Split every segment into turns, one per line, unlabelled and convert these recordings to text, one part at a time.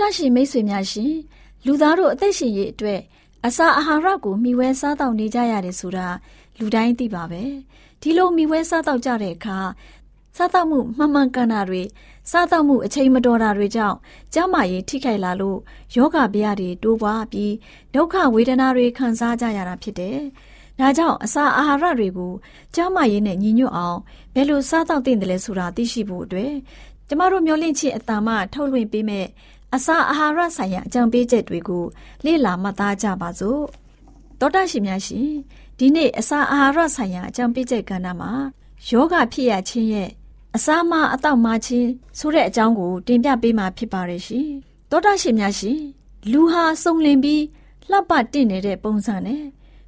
တောတရှိမိတ်
ဆွေများရှင်လူသားတို့အသက်ရှင်ရေးအတွက်အစာအာဟာရကိုမျှဝဲစားတောက်နေကြရတယ်ဆိုတာလူတိုင်းသိပါပဲဒီလိုမျှဝဲစားတောက်ကြတဲ့အခါစားတောက်မှုမှန်မှန်ကန်တာတွေစားတောက်မှုအချိန်မတော်တာတွေကြောင့်ကျန်းမာရေးထိခိုက်လာလို့ယောဂဗျာတွေတိုးပွားပြီးဒုက္ခဝေဒနာတွေခံစားကြရတာဖြစ်တယ်။ဒါကြောင့်အစာအာဟာရတွေကိုကျန်းမာရေးနဲ့ညီညွတ်အောင်ဘယ်လိုစားတောက်သင့်တယ်လဲဆိုတာသိရှိဖို့အတွက်ကျမတို့မျှဝင့်ခြင်းအတ္တမထုတ်လွှင့်ပေးမဲ့ အစာအာဟာရဆိုင်ရာအကြံပေးချက်တွေကိုလေ့လာမှတ်သားကြပါစို့တောတရှိများရှင်ဒီနေ့အစာအာဟာရဆိုင်ရာအကြံပေးချက်ကဏ္ဍမှာယောဂဖြစ်ရခြင်းရဲ့အစာမအတော့မချင်းဆိုတဲ့အကြောင်းကို တင်ပြပေးမှာဖြစ်ပါတယ်ရှင်တောတရှိများရှင်လူဟာစုံလင်ပြီးလှပတင့်နေတဲ့ပုံစံနဲ့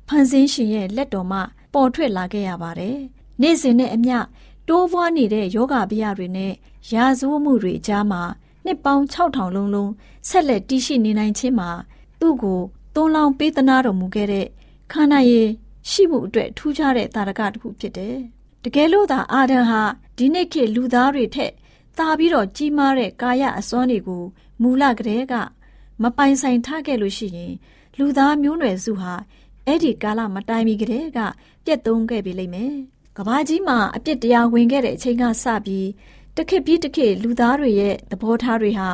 ဖန်ဆင်းရှင်ရဲ့လက်တော်မှပေါ်ထွက်လာခဲ့ရပါတယ်နေ့စဉ်နဲ့အမျှတိုးပွားနေတဲ့ယောဂဗျာတွေနဲ့ရာဇဝမှုတွေကြားမှာ နှစ်ပေါင်း6000လုံးလုံးဆက်လက်တည်ရှိနေနိုင်ခြင်းမှာသူ့ကိုသွန်လောင်းပေးသနာတော်မူခဲ့တဲ့ခန္ဓာရည်ရှိမှုအတွက်ထူးခြားတဲ့တာရကတစ်ခုဖြစ်တယ်။တကယ်လို့သာအာဒံဟာဒီနေ့ခေတ်လူသားတွေထက်သာပြီးတော့ကြီးမားတဲ့ကာယအစွမ်းတွေကိုမူလကတည်းကမပိုင်ဆိုင်ထားခဲ့လို့ရှိရင်လူသားမျိုးနွယ်စုဟာအဲ့ဒီကာလမတိုင်မီကတည်းကပြတ်သုံးခဲ့ပြီလိမ့်မယ်။ကဘာကြီးမှာအပြစ်တရားဝင်ခဲ့တဲ့အချိန်ကစပြီး တခစ်ပြီးတခစ်လူသားတွေရဲ့သဘောထားတွေဟာ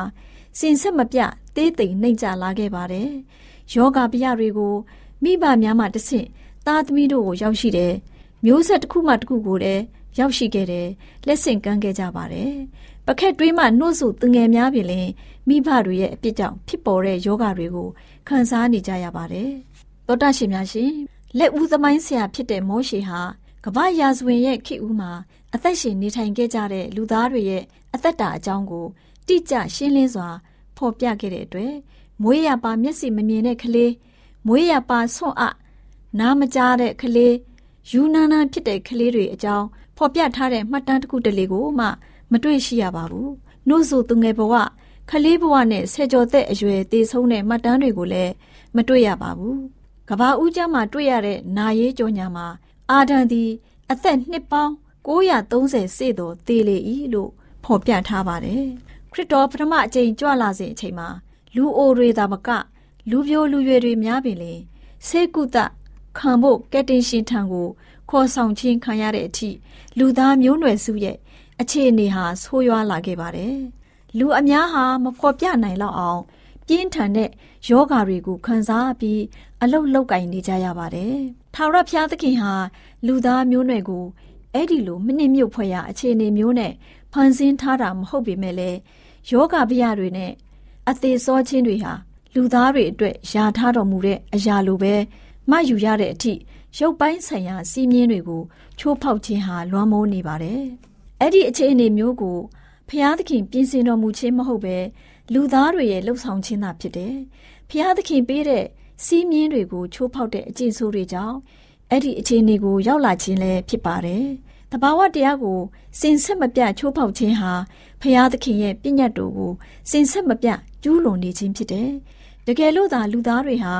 စင်ဆက်မပြသေးသိမ်နှိမ့်ကြလာခဲ့ပါတယ်။ယောဂဗျာတွေကိုမိဘများမှတဆင့်သားသမီးတို့ကိုရောက်ရှိတယ်။မျိုးဆက်တစ်ခုမှတစ်ခုကိုလည်းရောက်ရှိခဲ့တယ်။လက်ဆင့်ကမ်းခဲ့ကြပါတယ်။ပခက်တွေးမှနှုတ်ဆိုသူငယ်များပြင်လင်မိဘတွေရဲ့အပြစ်ကြောင့်ဖြစ်ပေါ်တဲ့ယောဂတွေကိုခံစားနေကြရပါတယ်။သောတာရှင်များရှင်လက်ဦးသမိုင်းဆရာဖြစ်တဲ့မောရှေဟာကမ္ဘာရာဇဝင်ရဲ့ခေတ်ဦးမှာ အသက်ရှင်နေထိုင်ခဲ့ကြတဲ့လူသားတွေရဲ့အသက်တာအကြောင်းကိုတိကျရှင်းလင်းစွာ ဖော်ပြခဲ့တဲ့အတွက်မွေးရပါမျက်စိမမြင်တဲ့ကလေးမွေးရပါဆွန့်အနားမကြားတဲ့ကလေးယူနာနာဖြစ်တဲ့ကလေးတွေအကြောင်းဖော်ပြထားတဲ့မှတ်တမ်းတစ်ခုတလေကိုမှ မတွေ့ရှိရပါဘူး။နှုတ်ဆိုသူငယ်ဘဝခလေးဘဝနဲ့ဆယ်ကျော်သက်အရွယ်တည်ဆုံးတဲ့မှတ်တမ်းတွေကိုလည်းမတွေ့ရပါဘူး။ကဘာဦးကျမ်းမှာတွေ့ရတဲ့နာရေးကြောညာမှာအာဒံသည်အသက်နှစ်ပေါင်း 930စေ့တော်သေလေ၏လို့ဖော်ပြထားပါတယ်ခရစ်တော်ပထမအကြိမ်ကြွလာစဉ်အချိန်မှာလူအိုတွေသာမက လူပြိုလူရွယ်တွေများပင်လေဆေးကုသခံဖို့ကက်တင်ရှင်ထံကိုခေါ်ဆောင်ခြင်းခံရတဲ့အထိလူသားမျိုးနွယ်စုရဲ့အခြေအနေဟာဆိုးရွားလာခဲ့ပါတယ်။လူအများဟာမဖော်ပြနိုင်တော့အောင်ပြင်းထန်တဲ့ယောဂါတွေကိုခံစားပြီးအလုတ်လောက်ကင်နေကြရပါတယ်။ထာဝရဘုရားသခင်ဟာလူသားမျိုးနွယ်ကို အဲ့ဒီလိုမနစ်မြုပ်ဖွယ်ရာအခြေအနေမျိုးနဲ့ဖန်ဆင်းထားတာမဟုတ်ပေမဲ့လည်းယောဂဗျာတွေနဲ့အသေးစောခြင်းတွေဟာလူသားတွေအတွက်ယာထားတော်မူတဲ့အရာလိုပဲမှတ်ယူရတဲ့အထိရုပ်ပိုင်းဆိုင်ရာစီးမြင်းတွေကိုချိုးဖောက်ခြင်းဟာလွမ်းမိုးနေပါတယ်။အဲ့ဒီအခြေအနေမျိုးကိုဖျားသခင်ပြင်ဆင်တော်မူခြင်းမဟုတ်ပဲလူသားတွေရဲ့လှုပ်ဆောင်ခြင်းသာဖြစ်တယ်။ဖျားသခင်ပေးတဲ့စီးမြင်းတွေကိုချိုးဖောက်တဲ့အကျင့်ဆိုးတွေကြောင့် အဲ့ဒီအခြေအနေကိုရောက်လာခြင်းလည်းဖြစ်ပါတယ်။တဘာဝတရားကိုစင်ဆက်မပြတ်ချိုးဖောက်ခြင်းဟာဖျားသခင်ရဲ့ပြည့်ညတ်တော်ကိုစင်ဆက်မပြတ်ကျူးလွန်နေခြင်းဖြစ်တယ်။တကယ်လို့သာလူသားတွေဟာ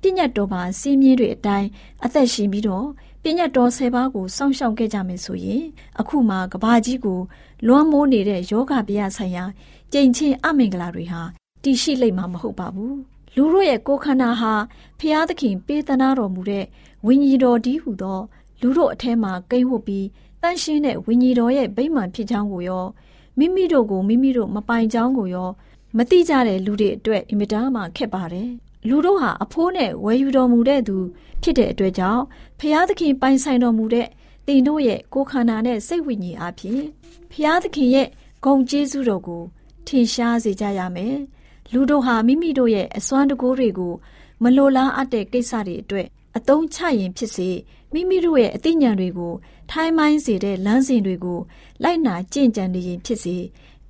ပြည့်ညတ်တော်ပါစီးမြင်းတွေအတိုင်းအသက်ရှင်ပြီးတော့ပြည့်ညတ်တော်ဆယ်ပါးကိုစောင့်ရှောက်ခဲ့ကြမယ်ဆိုရင်အခုမှကဘာကြီးကိုလွမ်းမိုးနေတဲ့ယောဂဗျာဆိုင်ရာကြိမ်ချင်းအမင်္ဂလာတွေဟာတည်ရှိလိမ့်မှာမဟုတ်ပါဘူးလူတို့ရဲ့ကိုယ်ခန္ဓာဟာဖျားသခင်ပေးသနာတော်မူတဲ့ ဝိညာဉ်တော်ဒီဟုသောလူတို့အထဲမှာကိန်းဝတ်ပြီးတန်ရှင်းတဲ့ဝိညာဉ်တော်ရဲ့ဗိမာန်ဖြစ်ကြောင်းကိုရောမိမိတို့ကိုမိမိတို့မပိုင်ကြောင်းကိုရောမတိကြတဲ့လူတွေအတွက်အင်မတန်မှခက်ပါတယ်လူတို့ဟာအဖိုးနဲ့ဝယ်ယူတော်မူတဲ့သူဖြစ်တဲ့အတွက်ကြောင့်ဖျားသခင်ပိုင်ဆိုင်တော်မူတဲ့တင်တို့ရဲ့ကိုယ်ခန္ဓာနဲ့စိတ်ဝိညာဉ်အဖြစ်ဖျားသခင်ရဲ့ဂုံကျေးဇူးတော်ကိုထင်ရှားစေကြရမယ်လူတို့ဟာမိမိတို့ရဲ့အစွမ်းတကိုးတွေကိုမလိုလားအပ်တဲ့ကိစ္စတွေအတွက် အတုံးချရင်ဖြစ်စေမိမိတို့ရဲ့အသိဉာဏ်တွေကိုထိုင်းမိုင်းစေတဲ့လမ်းစဉ်တွေကိုလိုက်နာကျင့်ကြံနေရင်ဖြစ်စေ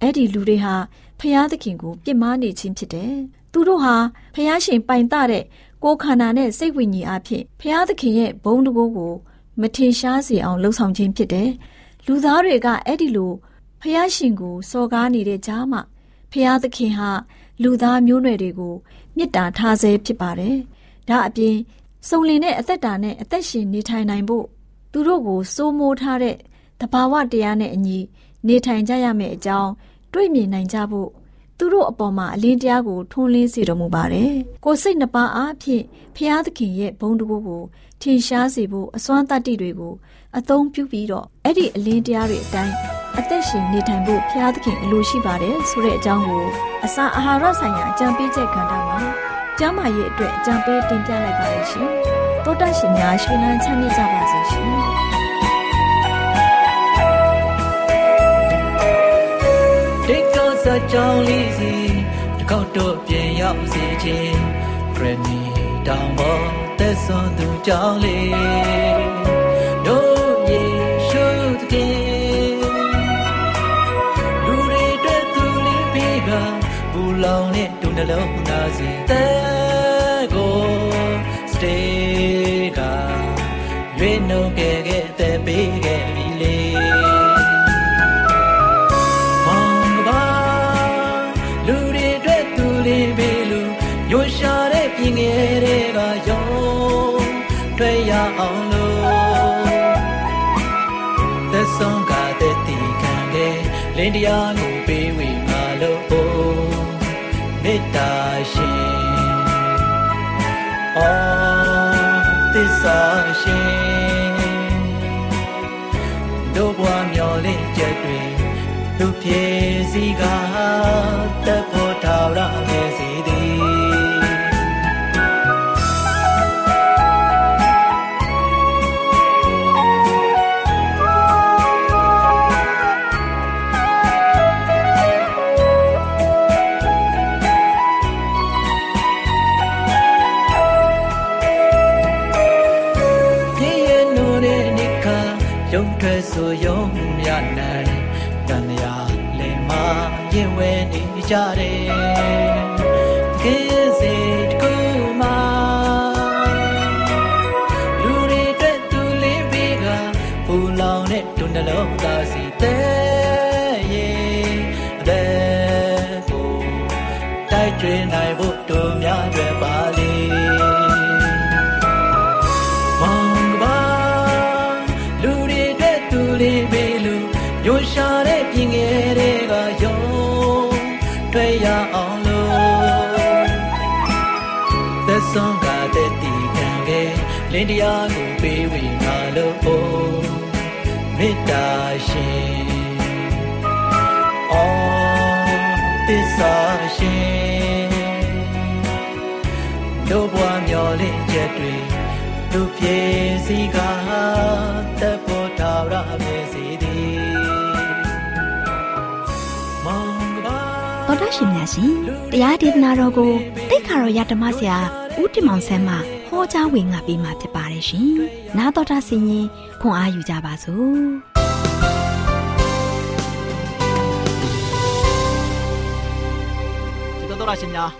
အဲ့ဒီလူတွေဟာဖျားသခင်ကိုပြစ်မှားနေခြင်းဖြစ်တယ်။သူတို့ဟာဖျားရှင်ပိုင်တတဲ့ကိုယ်ခန္ဓာနဲ့စိတ်ဝိညာဉ်အဖြစ်ဖျားသခင်ရဲ့ဘုံတကိုးကိုမထင်ရှားစေအောင်လှုံ့ဆော်ခြင်းဖြစ်တယ်။လူသားတွေကအဲ့ဒီလိုဖျားရှင်ကိုစော်ကားနေတဲ့ကြားမှာဖျားသခင်ဟာလူသားမျိုးနွယ်တွေကိုမေတ္တာထားဆဲဖြစ်ပါတယ်။ဒါအပြင် စုံလင်တဲ့အသက်တာနဲ့အသက်ရှင်နေထိုင်နိုင်ဖို့သူတို့ကိုစိုးမိုးထားတဲ့တဘာဝတရားနဲ့အညီနေထိုင်ကြရမယ့်အကြောင်းတွေ့မြင်နိုင်ကြဖို့သူတို့အပေါ်မှာအလင်းတရားကိုထွန်းလင်းစေတော်မူပါတယ်။ကိုယ်စိတ်နှပါအားဖြင့်ဖျားသခင်ရဲ့ဘုန်းတကူကိုထင်ရှားစေဖို့အစွမ်းတတ္တိတွေကိုအသုံးပြုပြီးတော့အဲ့ဒီအလင်းတရားတွေအတိုင်းအသက်ရှင်နေထိုင်ဖို့ဖျားသခင်အလိုရှိပါတယ်ဆိုတဲ့အကြောင်းကိုအစာအာဟာရဆိုင်ရာအကြံပေးချက်ကဏ္ဍမှာ ကျမ်းမာရေးအတွက်အကြံပေးတင်ပြလိုက်ပါရရှင်။တောတရှင်များရှင်လန်းချမ်းမြေ့ကြပါစေရှင်။
တိတ်ကောစကြောင်းလေးစီတကောက်တော့ပြန်ရောက်စေခြင်းခရနီတောင်ပေါ်သက်စွန်သူကြောင်းလေး င်းတရားကိုပေးဝေငါလို့မေတ္တာရှင်အော်သစ္စာရှင်တို့ဘွားမျော်လင့်ချက်တွေသူပြေစီကတပ် နေ
င်တရားကိုပေးဝေငါလို့မေတ္တာရှင်အော်သစ္စာရှင်တို့ဘွားမျော်လင့်ချက်တွေတို့ပြေစီကတပ်ဖို့တာရမြေစီသည်မောင်ကပါ
တော်တော်ရှင်များရှင်တရားဒေသနာတော်ကိုတိတ်ခါတော်ရဓမ္မဆရာဦးတင် မောင်ဆန်းမှဟောကြားဝင်ငါပေးมาဖြစ်ပါတယ်ရှင်။နာတော်တာဆင်ရင်ခွန်အားယူကြပါစို့။
ဒီတော်တော်ရှင်များ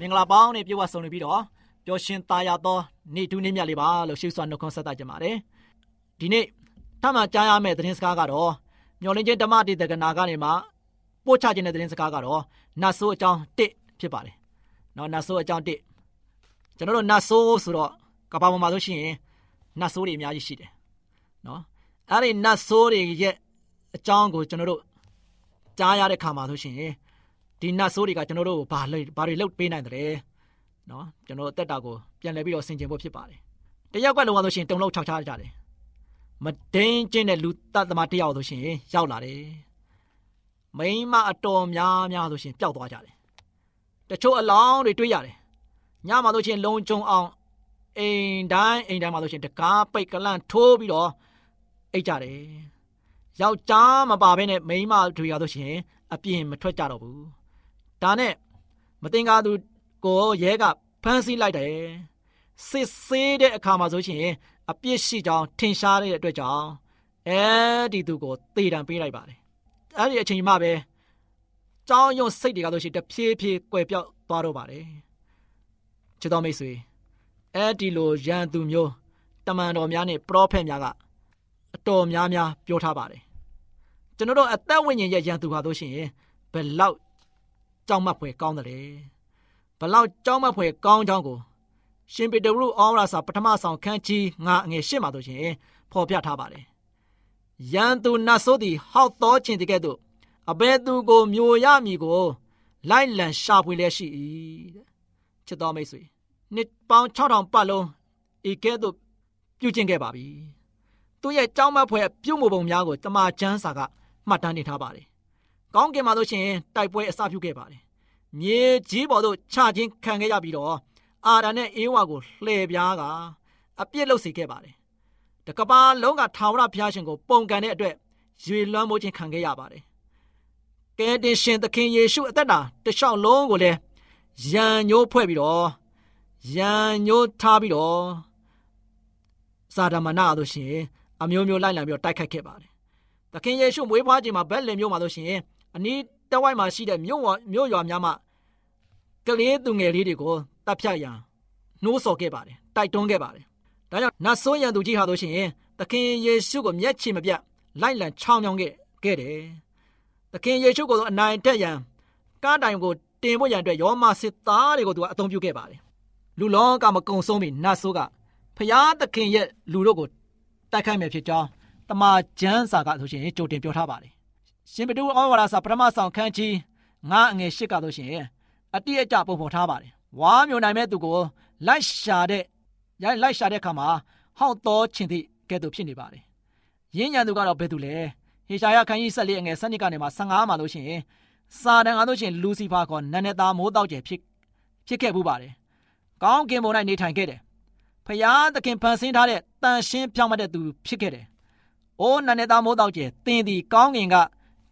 မင်္ဂလာပေါင်းနဲ့ပြေဝဆုံနေပြီးတော့ပျော်ရွှင်သားရသောနေ့တူးနေ့မြတ်လေးပါလို့ရှိစွာနှုတ်ခွန်းဆက်သကြပါတယ်ဒီနေ့ထမှကြားရမယ့်သတင်းစကားကတော့မျော်လင့်ခြင်းဓမ္မတေတကနာကနေမှပို့ချခြင်းတဲ့သတင်းစကားကတော့နတ်ဆိုးအကြောင်းတစ်ဖြစ်ပါတယ်နော်နတ်ဆိုးအကြောင်းတစ် ကျွန်တော်တို့နတ်ဆိုးဆိုတော့ကဘာပေါ်မှာဆိုရှင်နတ်ဆိုးတွေအများကြီးရှိတယ်နော်အဲ့ဒီနတ်ဆိုးတွေရဲ့အကြောင်းကိုကျွန်တော်တို့ကြားရတဲ့ခါမှာဆိုရှင်ဒီနတ်ဆိုးတွေကကျွန်တော်တို့ကိုဘာလို့ဘာတွေလုပ်ပေးနိုင်တယ်နော်ကျွန်တော်တက်တာကိုပြန်လဲပြီးတော့ဆင်ခြင်ဖို့ဖြစ်ပါတယ်တယောက်ကလုံးဝဆိုရှင်တုံလုံးခြောက်ချကြတယ်မဒိန်ကျင်းတဲ့လူတတ်သမားတယောက်ဆိုရှင်ရောက်လာတယ်မိန်းမအတော်များများဆိုရှင်ပျောက်သွားကြတယ်တချို့အလောင်းတွေတွေ့ရတယ် ညမှာဆိုရှင်လုံကြုံအောင်အိမ်တိုင်းအိမ်တိုင်းမှာဆိုရှင်တကားပိတ်ကလန့်ထိုးပြီးတော့အိတ်ကြတယ်ယောက်ျားမပါဘဲနဲ့မိန်းမတွေရဆိုရှင်အပြင်မထွက်ကြတော့ဘူးဒါနဲ့မတင်ကားသူကိုရဲကဖမ်းဆီးလိုက်တယ်စစ်ဆေးတဲ့အခါမှာဆိုရှင်အပြစ်ရှိကြောင်းထင်ရှားတဲ့အတွက်ကြောင့်အဲဒီသူကိုတေတံပေးလိုက်ပါတယ်အဲ့ဒီအချိန်မှပဲကြောင်းရွံ့စိတ်တွေကဆိုရှင်တဖြည်းဖြည်းကွယ်ပြောက်သွားတော့ပါတယ် ချစ်တော်မိတ်ဆွေအဲ့ဒီလိုရန်သူမျိုးတမန်တော်များနဲ့ပရောဖက်များကအတော်များများပြောထားပါတယ်ကျွန်တော်တို့အသက်ဝိညာဉ်ရဲ့ရန်သူဟာဆိုရှင်ဘယ်လောက်ကြောက်မက်ဖွယ်ကောင်းတယ်လေဘယ်လောက်ကြောက်မက်ဖွယ်ကောင်းကြောင်းကိုရှင်ပေတရုဩဝါဒစာပထမဆောင်ခန်းကြီးငါအငယ်ရှစ်မှာဆိုရှင်ဖော်ပြထားပါတယ်ရန်သူနတ်ဆိုးသည်ဟောက်တော်ခြင်းတကဲ့သို့အဘယ်သူကိုမျိုးရမည်ကို လိုက်လံရှာဖွေလျက်ရှိ၏ ချစ်တော်မိတ်ဆွေနှစ်ပေါင်း6000ပတ်လုံးဤကဲ့သို့ပြုကျင့်ခဲ့ပါပြီသူရဲ့ကြောက်မက်ဖွယ်ပြုမှုပုံများကိုတမန်ကျမ်းစာကမှတ်တမ်းတင်ထားပါတယ်ကောင်းကင်မှာဆိုရှင်တိုက်ပွဲအစပြုခဲ့ပါတယ်မြေကြီးပေါ်သို့ချခြင်းခံခဲ့ရပြီးတော့အာရန်နဲ့အေဝါကိုလှည့်ပြားကအပြစ်လုပ်စေခဲ့ပါတယ်တကဘာလုံးကထာဝရဘုရားရှင်ကိုပုံကန်တဲ့အတွက်ရွေလွှမ်းမိုးခြင်းခံခဲ့ရပါတယ်ကဲတင်ရှင်သခင်ယေရှုအသက်တာတလျှောက်လုံးကိုလည်း ရန်ညိုးဖွဲ့ပြီးတော့ရန်ညိုးထားပြီးတော့စာဒမနာတို့ရှင်အမျိုးမျိုးလိုက်လံပြီးတော့တိုက်ခိုက်ခဲ့ပါတယ်သခင်ယေရှုမွေးဖွားခြင်းမှာဘက်လင်မျိုးမှာတို့ရှင်အနီးတဝိုက်မှာရှိတဲ့မြို့မြို့ရွာများမှာကလေးသူငယ်လေးတွေကိုတပ်ဖြတ်ရန်နှိုးဆော်ခဲ့ပါတယ်တိုက်တွန်းခဲ့ပါတယ်ဒါကြောင့်နတ်ဆိုးရန်သူကြီးဟာတို့ရှင်သခင်ယေရှုကိုမျက်ခြေမပြတ်လိုက်လံချောင်းချောင်းခဲ့ခဲ့တယ်သခင်ယေရှုကိုအနိုင်တက်ရန်ကားတိုင်ကို တင်ဖို့ရန်အတွက်ယောမစစ်သားတွေကိုသူကအသုံးပြုခဲ့ပါတယ်လူလောကမကုံဆုံးပြီနတ်ဆိုးကဖျားသခင်ရဲ့လူတို့ကိုတိုက်ခိုက်မယ်ဖြစ်ကြောင်းတမန်ကျမ်းစာကဆိုရှင်ကြိုတင်ပြောထားပါတယ်ရှင်ပတူဩဝါဒစာပထမဆောင်ခန်းကြီးငါအငယ်၈ကဆိုရှင်အတိအကျပုံဖော်ထားပါတယ်ဝါမျိုးနိုင်မဲ့သူကိုလိုက်ရှာတဲ့ရိုက်လိုက်ရှာတဲ့အခါမှာဟောက်တော်ခြင်းသည့်ကဲ့သို့ဖြစ်နေပါတယ်ရင်းညံသူကတော့ဘယ်သူလဲဟေရှာယခန်းကြီး၁၄အငယ်၁၂ကနေမှ15မှာလို့ရှိရင် စာတန်အားလို့ရှိရင်လူစီဖာခေါ်နန်းနေသားမိုးတောက်ကျယ်ဖြစ်ဖြစ်ခဲ့မှုပါတယ်ကောင်းကင်ဘုံ၌နေထိုင်ခဲ့တယ်ဖျားသခင်ဖန်ဆင်းထားတဲ့တန်ရှင်းဖြောင့်မတ်တဲ့သူဖြစ်ခဲ့တယ်။အိုးနန်းနေသားမိုးတောက်ကျယ်တင်းသည်ကောင်းကင်က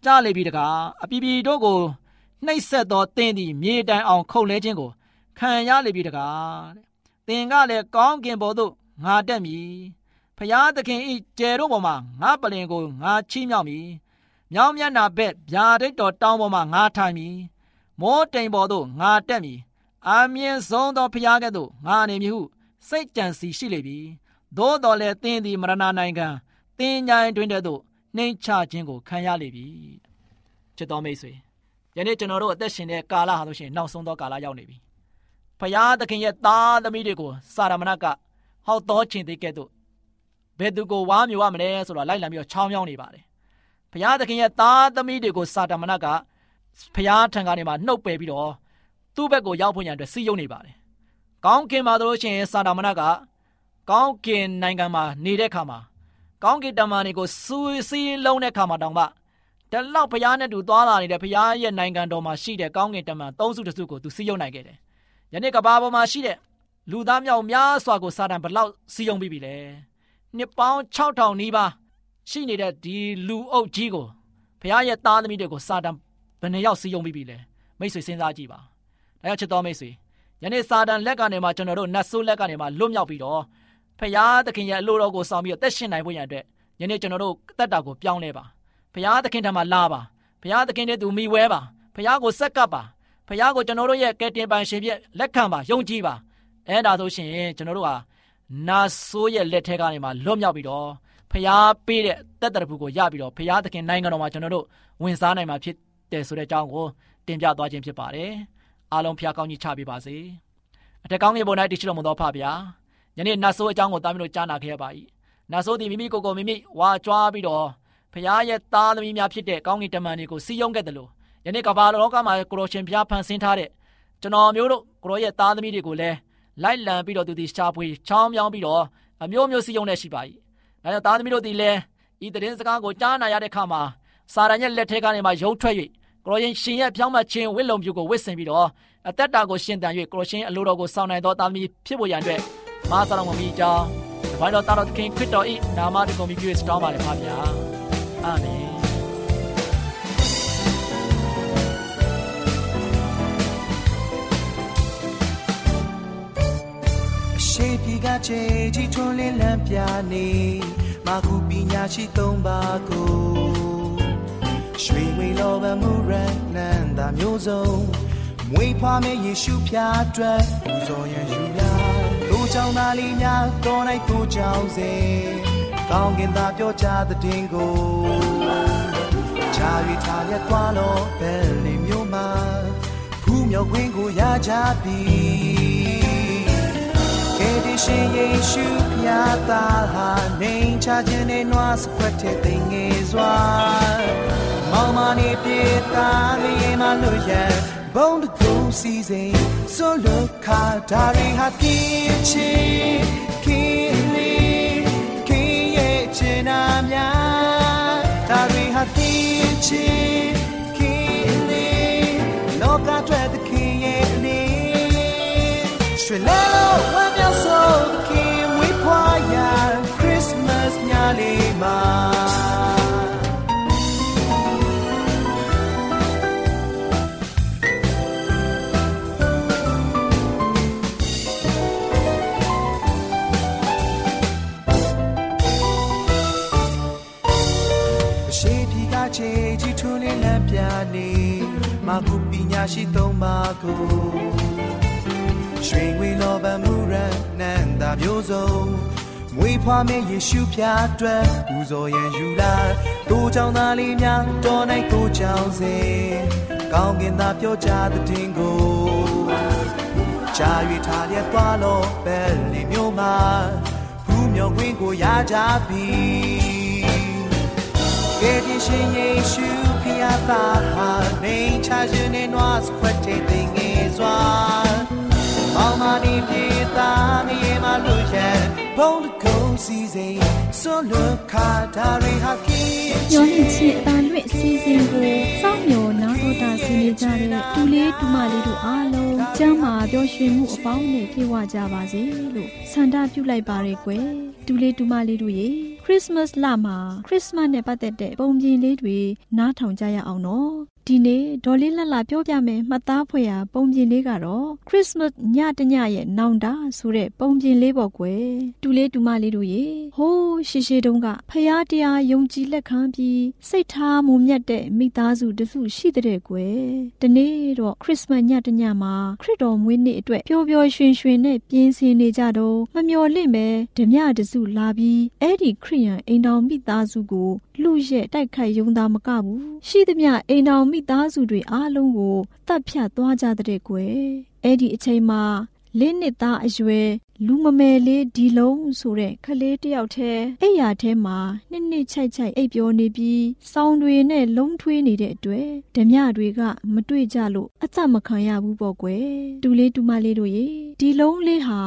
ကြားလေပြီတကားအပီပီတို့ကိုနှိပ်ဆက်သောတင်းသည်မြေတိုင်အောင်ခုတ်လဲခြင်းကိုခံရလေပြီတကားတဲ့။တင်ကလည်းကောင်းကင်ဘော်သို့ငါတက်မည်။ဖျားသခင်ဤကျယ်တို့ပေါ်မှာငါပလင်ကိုငါချီးမြှောက်မည်။ မြောင်းမျက်နာဘက်ဗျာဒိတ်တော်တောင်းပေါ်မှာငါထိုင်မည်။မိုးတိမ်ပေါ်သို့ငါတက်မည်။အာမြင့်ဆုံးသောဖျားကဲ့သို့ငါနေမည်ဟုစိတ်ကြံစီရှိလေပြီ။သို့တော်လည်းတင်းသည်မရဏနိုင်ငံတင်းញိုင်းတွင်တဲ့သို့နှိမ်ချခြင်းကိုခံရလေပြီ။ချစ်တော်မိတ်ဆွေယနေ့ကျွန်တော်တို့အသက်ရှင်တဲ့ကာလဟာဆိုရှင်နောက်ဆုံးသောကာလရောက်နေပြီ။ဖျားသခင်ရဲ့သားသမီးတွေကိုစာရမဏကဟောက်တော်ခြင်းသေးကဲ့သို့ဘယ်သူကိုဝါမျိုးရမလဲဆိုတော့လိုက်လံပြီးတော့ချောင်းမြောင်းနေပါတယ်။ ဖျားသခင်ရဲ့သားသမီးတွေကိုစာတမဏကဖျားထံကနေမှနှုတ်ပယ်ပြီးတော့သူ့ဘက်ကိုရောက်ဖို့ရန်အတွက်စီးယုံနေပါတယ်။ကောင်းကင်မှာတို့ရှင်စာတမဏကကောင်းကင်နိုင်ငံမှာနေတဲ့ခါမှာကောင်းကင်တမန်တွေကိုစူးစီးလုံးတဲ့ခါမှာတောင်မှတလောက်ဘုရားနဲ့တူသွားလာနေတဲ့ဘုရားရဲ့နိုင်ငံတော်မှာရှိတဲ့ကောင်းကင်တမန်သုံးစုတစ်စုကိုသူစီးရုံနိုင်ခဲ့တယ်။ယနေ့ကဘာပေါ်မှာရှိတဲ့လူသားမြောက်များစွာကိုစာတန်ဘလောက်စီးရုံပြီးပြီလဲ။နှစ်ပေါင်း6000နီးပါး ရှိနေတဲ့ဒီလူအုပ်ကြီးကိုဘုရားရဲ့သားသမီးတွေကိုစာတန်ဘယ်နှယောက်စီးရုံပြီးပြီလဲ။မိတ်ဆွေစဉ်းစားကြည့်ပါ။ဒါကြောင့်ချစ်တော်မိတ်ဆွေယနေ့စာတန်လက်ကနေမှကျွန်တော်တို့နတ်ဆိုးလက်ကနေမှလွတ်မြောက်ပြီးတော့ဖရာသခင်ရဲ့အလိုတော်ကိုဆောင်ပြီးတော့တက်ရှင်နိုင်ဖို့ရန်အတွက်ယနေ့ကျွန်တော်တို့တက်တာကိုပြောင်းလဲပါဖရာသခင်ထံမှာလာပါဖရာသခင်တဲ့သူမိဝဲပါဖရာကိုဆက်ကပ်ပါဖရာကိုကျွန်တော်တို့ရဲ့ကယ်တင်ပိုင်ရှင်ပြည့်လက်ခံပါယုံကြည်ပါအဲ့ဒါဆိုရှင်ကျွန်တော်တို့ဟာနာဆိုးရဲ့လက်ထဲကနေမှလွတ်မြောက်ပြီးတော့ ဖရာပေးတဲ့တက်တရဖူကိုရပြီးတော့ဖရာသခင်နိုင်ငံတော်မှာကျွန်တော်တို့ဝင်စားနိုင်မှာဖြစ်တယ်ဆိုတဲ့အကြောင်းကိုတင်ပြသွားခြင်းဖြစ်ပါတယ်အားလုံးဖရာကောင်းကြီးချပေးပါစေအထက်ကောင်းကြီးပေါ်၌တည်ရှိတော်မူသောဖဖရာယနေ့နတ်ဆိုးအကြောင်းကိုတားမလို့ကြားနာခဲ့ရပါ၏နတ်ဆိုးသည်မိမိကိုယ်ကိုမိမိဝါကြွားပြီးတော့ဖခင်ရဲ့သားသမီးများဖြစ်တဲ့ကောင်းကင်တမန်တွေကိုစီယုံခဲ့တယ်လို့ယနေ့ကမ္ဘာလောကမှာကိုရောရှင်ဖျားဖန်ဆင်းထားတဲ့ကျွန်တော်မျိုးတို့ကိုရောရဲ့သားသမီးတွေကိုလည်းလိုက်လံပြီးတော့သူဒီရှားပွေချောင်းမြောင်းပြီးတော့အမျိုးမျိုးစီယုံနေရှိပါ၏ ဒါကြောင့်သားသမီးတို့ဒီလည်းဤတည်င်းစကားကိုကြားနာရတဲ့အခါမှာစာရန်ရဲ့လက်ထဲကနေမှရုံထွက်၍ကိုရောရင်ရှင်ရဲ့ဖြောင်းမှချင်းဝစ်လုံပြူကိုဝစ်ဆင်ပြီးတော့အသက်တာကိုရှင်တန်၍ကိုရောရှင်အလိုတော်ကိုစောင့်နိုင်သောသားသမီးဖြစ်ဖို့ရန်အတွက်မာစာတော်မမီကြောင်းဘာလို့တာတော်သခင်ခရစ်တော်ဤနာမတော်ကိုမြည်စတောင်းပါလေပါဗျာအာမင်
ရှေးပြည်ကချေကြီးထွန်းလင်းလန်းပြနေမခုပညာရှိသုံးပါကိုရွှေဝေလောဘမှုရနန္တာမျိုးစုံမွေးဖွားမဲ့ယေရှုဖျားအတွက်ပူဇော်ရန်ယူလာတို့ကြောင့်သားလေးများတော်၌တို့ကြောင့်စေကောင်းကင်သာပြောကြတဲ့တင်ကိုချာရီထားရသွားလို့ဘယ်လီမျိုးမှာဖူးမြော်ခွင်းကိုရကြပြီ ကယ်တင်ရှင်ယေရှုဖျားသားဟာနေချခြင်းနဲ့နွားစခွက်တဲ့တင်ငယ်စွာမောင်မနေပြေသားလေးမလို့ရဘုံတကူစီစဉ်ဆိုလိုခါဒါရီဟာပြင်းချီခင်းလေးခင်းရဲ့ချင်နာများဒါရီဟာပြင်းချီခင်းလေးလောကအတွက်သခင်ရဲ့အနေ ရွှေလဲလို့ဝမ်းမြောက်ဆုံးသခင်ဝေးဖွာရ Christmas ညလေးမှာရှေးပြည်ကချေကြီးထွန်းလေးလမ်းပြနေမခုပညာရှိသုံးပါကို ရွှေငွေလောဘမှုရနန္တာမျိုးစုံမွေးဖွားမဲ့ယေရှုဖျားအတွက်ပူဇော်ရန်ယူလာတို့ကြောင့်သားလေးများတော်၌ကိုကြောင့်စေကောင်းကင်သာပြောကြတဲ့တင်ကိုချာ၍ထားရသွားလို့ပဲလေမျိုးမှာဘူးမြော်ခွင်းကိုရကြပြီကယ်တင်ရှင်ယေရှုဖျားသားဟာနေချခြင်းနဲ့နွားစခွက်တဲ့တင်ငယ်စွာ မောင်မဒီပြေသားငယ်မလို့ရဲ့ဘုံတကုံစီစိန်ဆွလွခါဒါရီဟာကီ
ညောလင့်ချစ်အတန်လွင့်စီစဉ်ကိုစောင့်မျှော်နားတော်တာဆင်းနေကြတဲ့တူလေးတူမလေးတို့အားလုံးကျမ်းမာပျော်ရွှင်မှုအပေါင်းနဲ့ပြည့်ဝကြပါစေလို့ဆန္ဒပြုလိုက်ပါရယ်ကွယ်တူလေးတူမလေးတို့ရေခရစ်စမတ်လမှာခရစ်စမတ်နဲ့ပတ်သက်တဲ့ပုံပြင်လေးတွေနားထောင်ကြရအောင်နော် ဒီနေ့ဒေါ်လေးလှလှပြောပြမယ်မှတ်သားဖွယ်ရာပုံပြင်လေးကတော့ခရစ်စမတ်ညတညရဲ့နောင်တဆိုတဲ့ပုံပြင်လေးပေါ့ကွယ်တူလေးတူမလေးတို့ရေဟိုးရှေရှေတုန်းကဖယားတရားယုံကြည်လက်ခံပြီးစိတ်ထားမုံမြတ်တဲ့မိသားစုတစုရှိတဲ့ကွယ်ဒီနေ့တော့ခရစ်စမတ်ညတညမှာခရစ်တော်မွေးနေ့အတွက်ပျော်ပျော်ရွှင်ရွှင်နဲ့ပြင်းစင်နေကြတော့မမျော်လင့်ပဲဓမြတစုလာပြီးအဲ့ဒီခရိယန်အိမ်တော်မိသားစုကို လူရဲ့တိုက်ခိုက်ယုံသားမကဘူးရှိသမျှအိမ်တော်မိသားစုတွေအားလုံးကိုတတ်ဖြတ်သွားကြတဲ့ကွယ်အဲ့ဒီအချိန်မှာလင်းနှစ်သားအရွယ်လူမမယ်လေးဒီလုံးဆိုတဲ့ခလေးတယောက်တည်းအိယာထဲမှာနှစ်နှစ်ချိုက်ချိုက်အိပ်ပျော်နေပြီးစောင်းတွေနဲ့လုံးထွေးနေတဲ့အတွက်ဓမြတွေက မတွေ့ကြလို့အသက်မခံရဘူးပေါ့ကွယ်တူလေးတူမလေးတို့ရေဒီလုံးလေးဟာ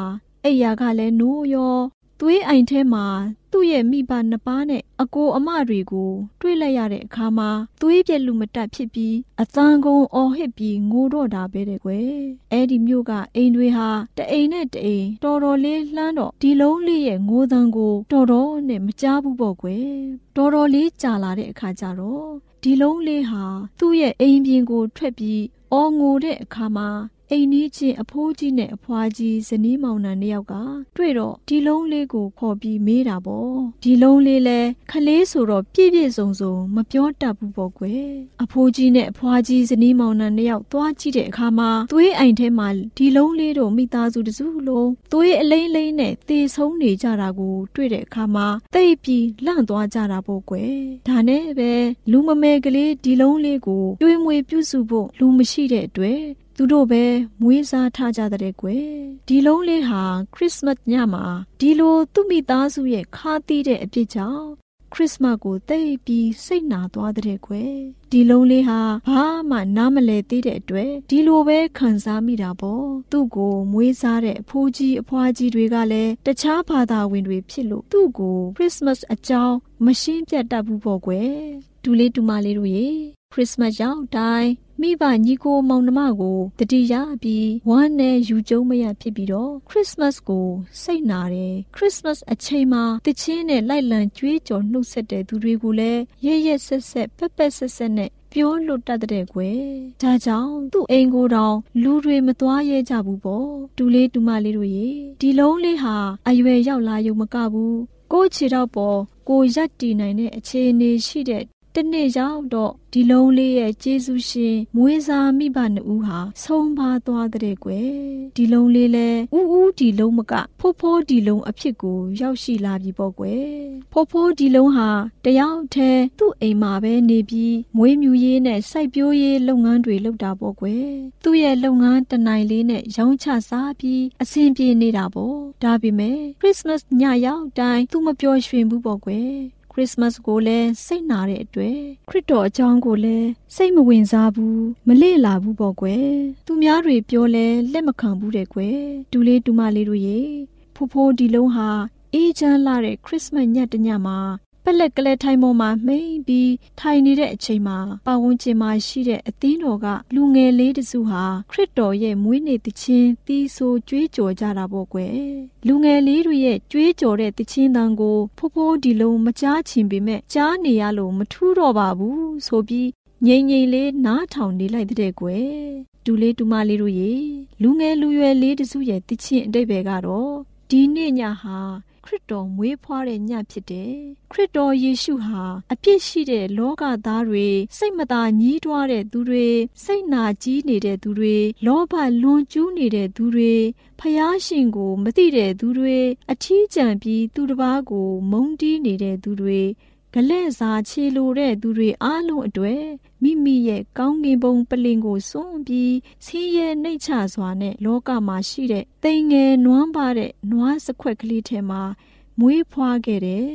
အိယာကလည်းနိုးရော သွေးအိမ်ထဲမှာသူ့ရဲ့မိဘနှစ်ပါးနဲ့အကိုအမတွေကိုတွေ့လိုက်ရတဲ့အခါမှာသွေးပြက်လူမတက်ဖြစ်ပြီးအသံကုန်အော်ဟစ်ပြီးငိုတော့တာပဲတဲ့ကွယ်အဲ့ဒီမျိုးကအိမ်တွေဟာတအိမ်နဲ့တအိမ်တော်တော်လေးလှမ်းတော့ဒီလုံးလေးရဲ့ငိုသံကိုတော်တော်နဲ့မကြားဘူးပေါ့ကွယ်တော်တော်လေးကြာလာတဲ့အခါကျတော့ဒီလုံးလေးဟာသူ့ရဲ့အိမ်ပြင်ကိုထွက်ပြီးအော်ငိုတဲ့အခါမှာ အိမ်နီးချင်းအဖိုးကြီးနဲ့အဖွားကြီးဇနီးမောင်နှံနှစ်ယောက်ကတွေ့တော့ဒီလုံးလေးကိုခေါ်ပြီးမေးတာပေါ့ဒီလုံးလေးလဲခလေးဆိုတော့ပြည့်ပြည့်စုံစုံမပြောတတ်ဘူးပေါ့ကွယ်အဖိုးကြီးနဲ့အဖွားကြီးဇနီးမောင်နှံနှစ်ယောက်သွားကြည့်တဲ့အခါမှာသွေးအိမ်ထဲမှာဒီလုံးလေးတို့မိသားစုတစုလုံးသွေးအလိမ့်လိမ့်နဲ့သေဆုံးနေကြတာကိုတွေ့တဲ့အခါမှာတိတ်ပြီးလန့်သွားကြတာပေါ့ကွယ်ဒါနဲ့ပဲလူမမဲကလေးဒီလုံးလေးကိုတွေးမွေပြုစုဖို့လူမရှိတဲ့အတွက် သူတို့ပဲမွေးစားထားကြတဲ့ကွယ်ဒီလုံးလေးဟာခရစ်စမတ်ညမှာဒီလိုသူ့မိသားစုရဲ့ခါသီးတဲ့အဖြစ်ကြောင့်ခရစ်စမတ်ကိုသိပြီးစိတ်နာသွားတဲ့ကွယ်ဒီလုံးလေးဟာဘာမှနားမလည်သေးတဲ့အတွက်ဒီလိုပဲခံစားမိတာပေါ့သူ့ကိုမွေးစားတဲ့အဖိုးကြီးအဖွားကြီးတွေကလည်းတခြားဘာသာဝင်တွေဖြစ်လို့သူ့ကိုခရစ်စမတ်အကြောင်းမရှင်းပြတ်တတ်ဘူးပေါ့ကွယ်ဒူလေးဒူမလေးတို့ရေခရစ်စမတ်ရောက်တိုင်း မိဘညီကိုမောင်နှမကိုတတိယပြီးဝမ်းနဲ့ယူကျုံမရဖြစ်ပြီးတော့ခရစ်စမတ်ကိုစိတ်နာတယ်ခရစ်စမတ်အချိန်မှာတချင်းနဲ့လိုက်လံကြွေးကြော်နှုတ်ဆက်တဲ့သူတွေကိုလည်းရဲရဲဆက်ဆက်ပက်ပက်ဆက်ဆက်နဲ့ပြောလွတ်တတ်တဲ့ကွယ်ဒါကြောင့်သူ့အိမ်ကိုတောင်လူတွေမသွားရဲကြဘူးပေါ့တူလေးတူမလေးတို့ရေဒီလုံးလေးဟာအရွယ်ရောက်လာရုံမကဘူးကိုယ့်ခြေတော့ပေါ်ကိုရက်တည်နိုင်တဲ့အခြေအနေရှိတဲ့ တနေ့ရောက်တော့ဒီလုံးလေးရဲ့ကျေးဇူးရှင်မွေးစားမိဘနှစ်ဦးဟာဆုံးပါသွားတဲ့ကွယ်ဒီလုံးလေးလဲဥဥဒီလုံးမကဖိုးဖိုးဒီလုံးအဖြစ်ကိုရောက်ရှိလာပြီပေါ့ကွယ်ဖိုးဖိုးဒီလုံးဟာတယောက်တည်းသူ့အိမ်မှာပဲနေပြီးမွေးမြူရေးနဲ့စိုက်ပျိုးရေးလုပ်ငန်းတွေလုပ်တာပေါ့ကွယ်သူ့ရဲ့လုပ်ငန်းတနိုင်လေးနဲ့ရောင်းချစားပြီးအဆင်ပြေနေတာပေါ့ဒါပေမဲ့ခရစ်စမတ်ညရောက်တိုင်းသူမပျော်ရွှင်ဘူးပေါ့ကွယ် ရစ်စမတ်ကိုလည်းစိတ်နာတဲ့အတွက်ခရစ်တော်အကြောင်းကိုလည်းစိတ်မဝင်စားဘူးမလေ့လာဘူးပေါ့ကွယ်သူများတွေပြောလဲလက်မခံဘူးတဲ့ကွယ်ဒူလေးဒူမလေးတို့ရေဖိုးဖိုးဒီလုံးဟာအေးချမ်းလာတဲ့ခရစ်စမတ်ညတညမှာ ပလက်ကလေးထိုင်ပေါ်မှာမိန်ပြီးထိုင်နေတဲ့အချိန်မှာပတ်ဝန်းကျင်မှာရှိတဲ့အသင်းတော်ကလူငယ်လေးတစုဟာခရစ်တော်ရဲ့မွေးနေ့တခြင်းတီးဆိုကြွေးကြော်ကြတာပေါ့ကွယ်လူငယ်လေးတွေရဲ့ကြွေးကြော်တဲ့တခြင်းတန်ကိုဖိုးဖိုးဒီလုံးမကြားချင်ပေမဲ့ကြားနေရလို့မထူးတော့ပါဘူးဆိုပြီးငိမ့်ငိမ့်လေးနားထောင်နေလိုက်တဲ့ကွယ်ဒူလေးဒူမလေးတို့ရေလူငယ်လူရွယ်လေးတစုရဲ့တခြင်းအတိတ်ပဲကတော့ဒီနေ့ညဟာခ ရစ်တော်မွေးဖွားတဲ့ညဖြစ်တယ်။ခရစ်တော်ယေရှုဟာအပြစ်ရှိတဲ့လောကသားတွေစိတ်မသာညှိတွားတဲ့သူတွေစိတ်နာကြီးနေတဲ့သူတွေလောဘလွန်ကျူးနေတဲ့သူတွေဖျားရှင်ကိုမသိတဲ့သူတွေအထီးကျန်ပြီးသူတစ်ပါးကိုမုန်းတီးနေတဲ့သူတွေ ဂလဲ့စာခြေလိုတဲ့သူတွေအားလုံးအတွေ့မိမိရဲ့ကောင်းကင်ဘုံပလင်ကိုစွန့်ပြီးဆင်းရဲနှိတ်ချစွာနဲ့လောကမှာရှိတဲ့တိမ်ငယ်နွမ်းပါတဲ့နွားစခွက်ကလေးထဲမှာမွေးဖွားခဲ့တယ်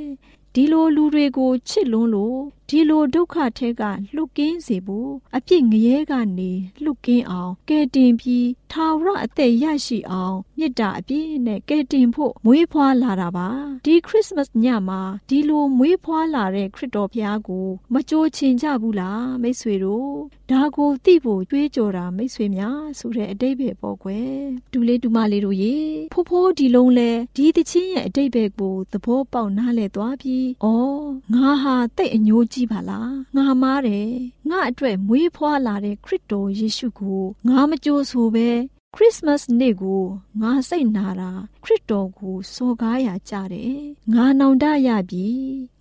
ဒီလိုလူတွေကိုချစ်လွန်းလို့ဒီလိုဒုက္ခထဲကလှုပ်ကင်းစေဖို့အပြစ်ငရဲကနေလှုပ်ကင်းအောင်ကဲတင်ပြီးထာဝရအသက်ရရှိအောင်မေတ္တာအပြည့်နဲ့ကဲတင်ဖို့မွေးဖွားလာတာပါဒီခရစ်စမတ်ညမှာဒီလိုမွေးဖွားလာတဲ့ခရစ်တော်ဘုရားကို မကြိုးချင်ကြဘူးလားမိတ်ဆွေတို့ဒါကိုသိဖို့ကြွေးကြော်တာမိတ်ဆွေများဆိုတဲ့အတိတ်ပဲပေါ့ကွယ်ဒူလေးဒူမလေးတို့ရေဖိုးဖိုးဒီလုံးလဲဒီတချင်းရဲ့အတိတ်ပဲကိုသဘောပေါက်နားလဲသွားပြီးဩငါဟာတိတ်အညိုးကြည့်ပါလားငါမားတယ်ငါအတွက်မွေးဖွားလာတဲ့ခရစ်တော်ယေရှုကိုငါမကြိုးဆိုပဲခရစ်မတ်နေ့ကိုငါစိတ်နာတာ ခရစ်တော်ကိုစော်ကားရကြတယ်ငါနောင်တရပြီ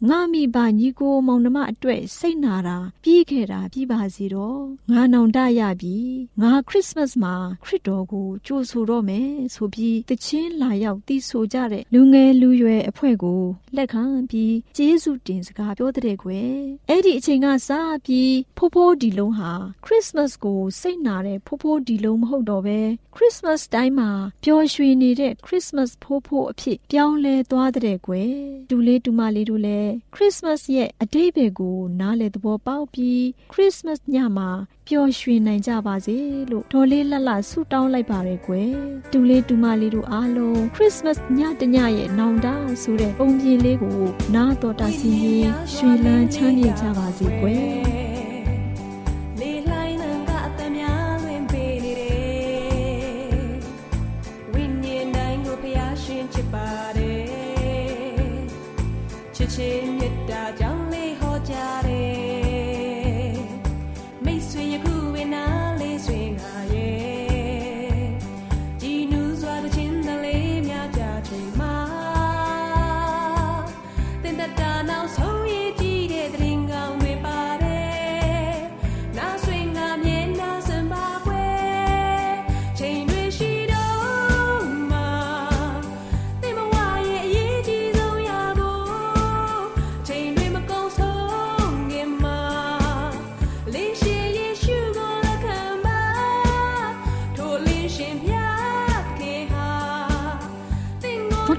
ငါမိဘညီကိုမောင်နှမအတွက်စိတ်နာတာပြီးခဲ့တာပြီးပါစီတော့ငါနောင်တရပြီငါခရစ်မတ်မှာခရစ်တော်ကိုကြိုးဆိုတော့မယ်ဆိုပြီးတချင်းလာရောက်တီးဆိုကြတဲ့လူငယ်လူရွယ်အဖွဲ့ကိုလက်ခံပြီးကျေးဇူးတင်စကားပြောတဲ့ကွယ်အဲ့ဒီအချိန်ကစပြီးဖိုးဖိုးဒီလုံးဟာခရစ်မတ်ကိုစိတ်နာတဲ့ဖိုးဖိုးဒီလုံးမဟုတ်တော့ပဲခရစ်မတ်တိုင်းမှာပျော်ရွှင်နေတဲ့ခရစ် Christmas ဖိုးဖိုးအဖြစ်ပြောင်းလဲသွားတဲ့ကွယ်တူလေးတူမလေးတို့လည်း Christmas ရဲ့အတိတ်ဘယ်ကိုနားလေသဘောပေါက်ပြီး Christmas ညမှာပျော်ရွှင်နိုင်ကြပါစေလို့ဒေါ်လေးလှလှဆုတောင်းလိုက်ပါရယ်ကွယ်တူလေးတူမလေးတို့အားလုံး Christmas ညတညရဲ့နောင်တဆိုတဲ့ပုံပြင်လေးကိုနားတော်တာစီရင်ရွှင်လန်းချမ်းမြေ့ကြပါစေကွယ်
ချစ်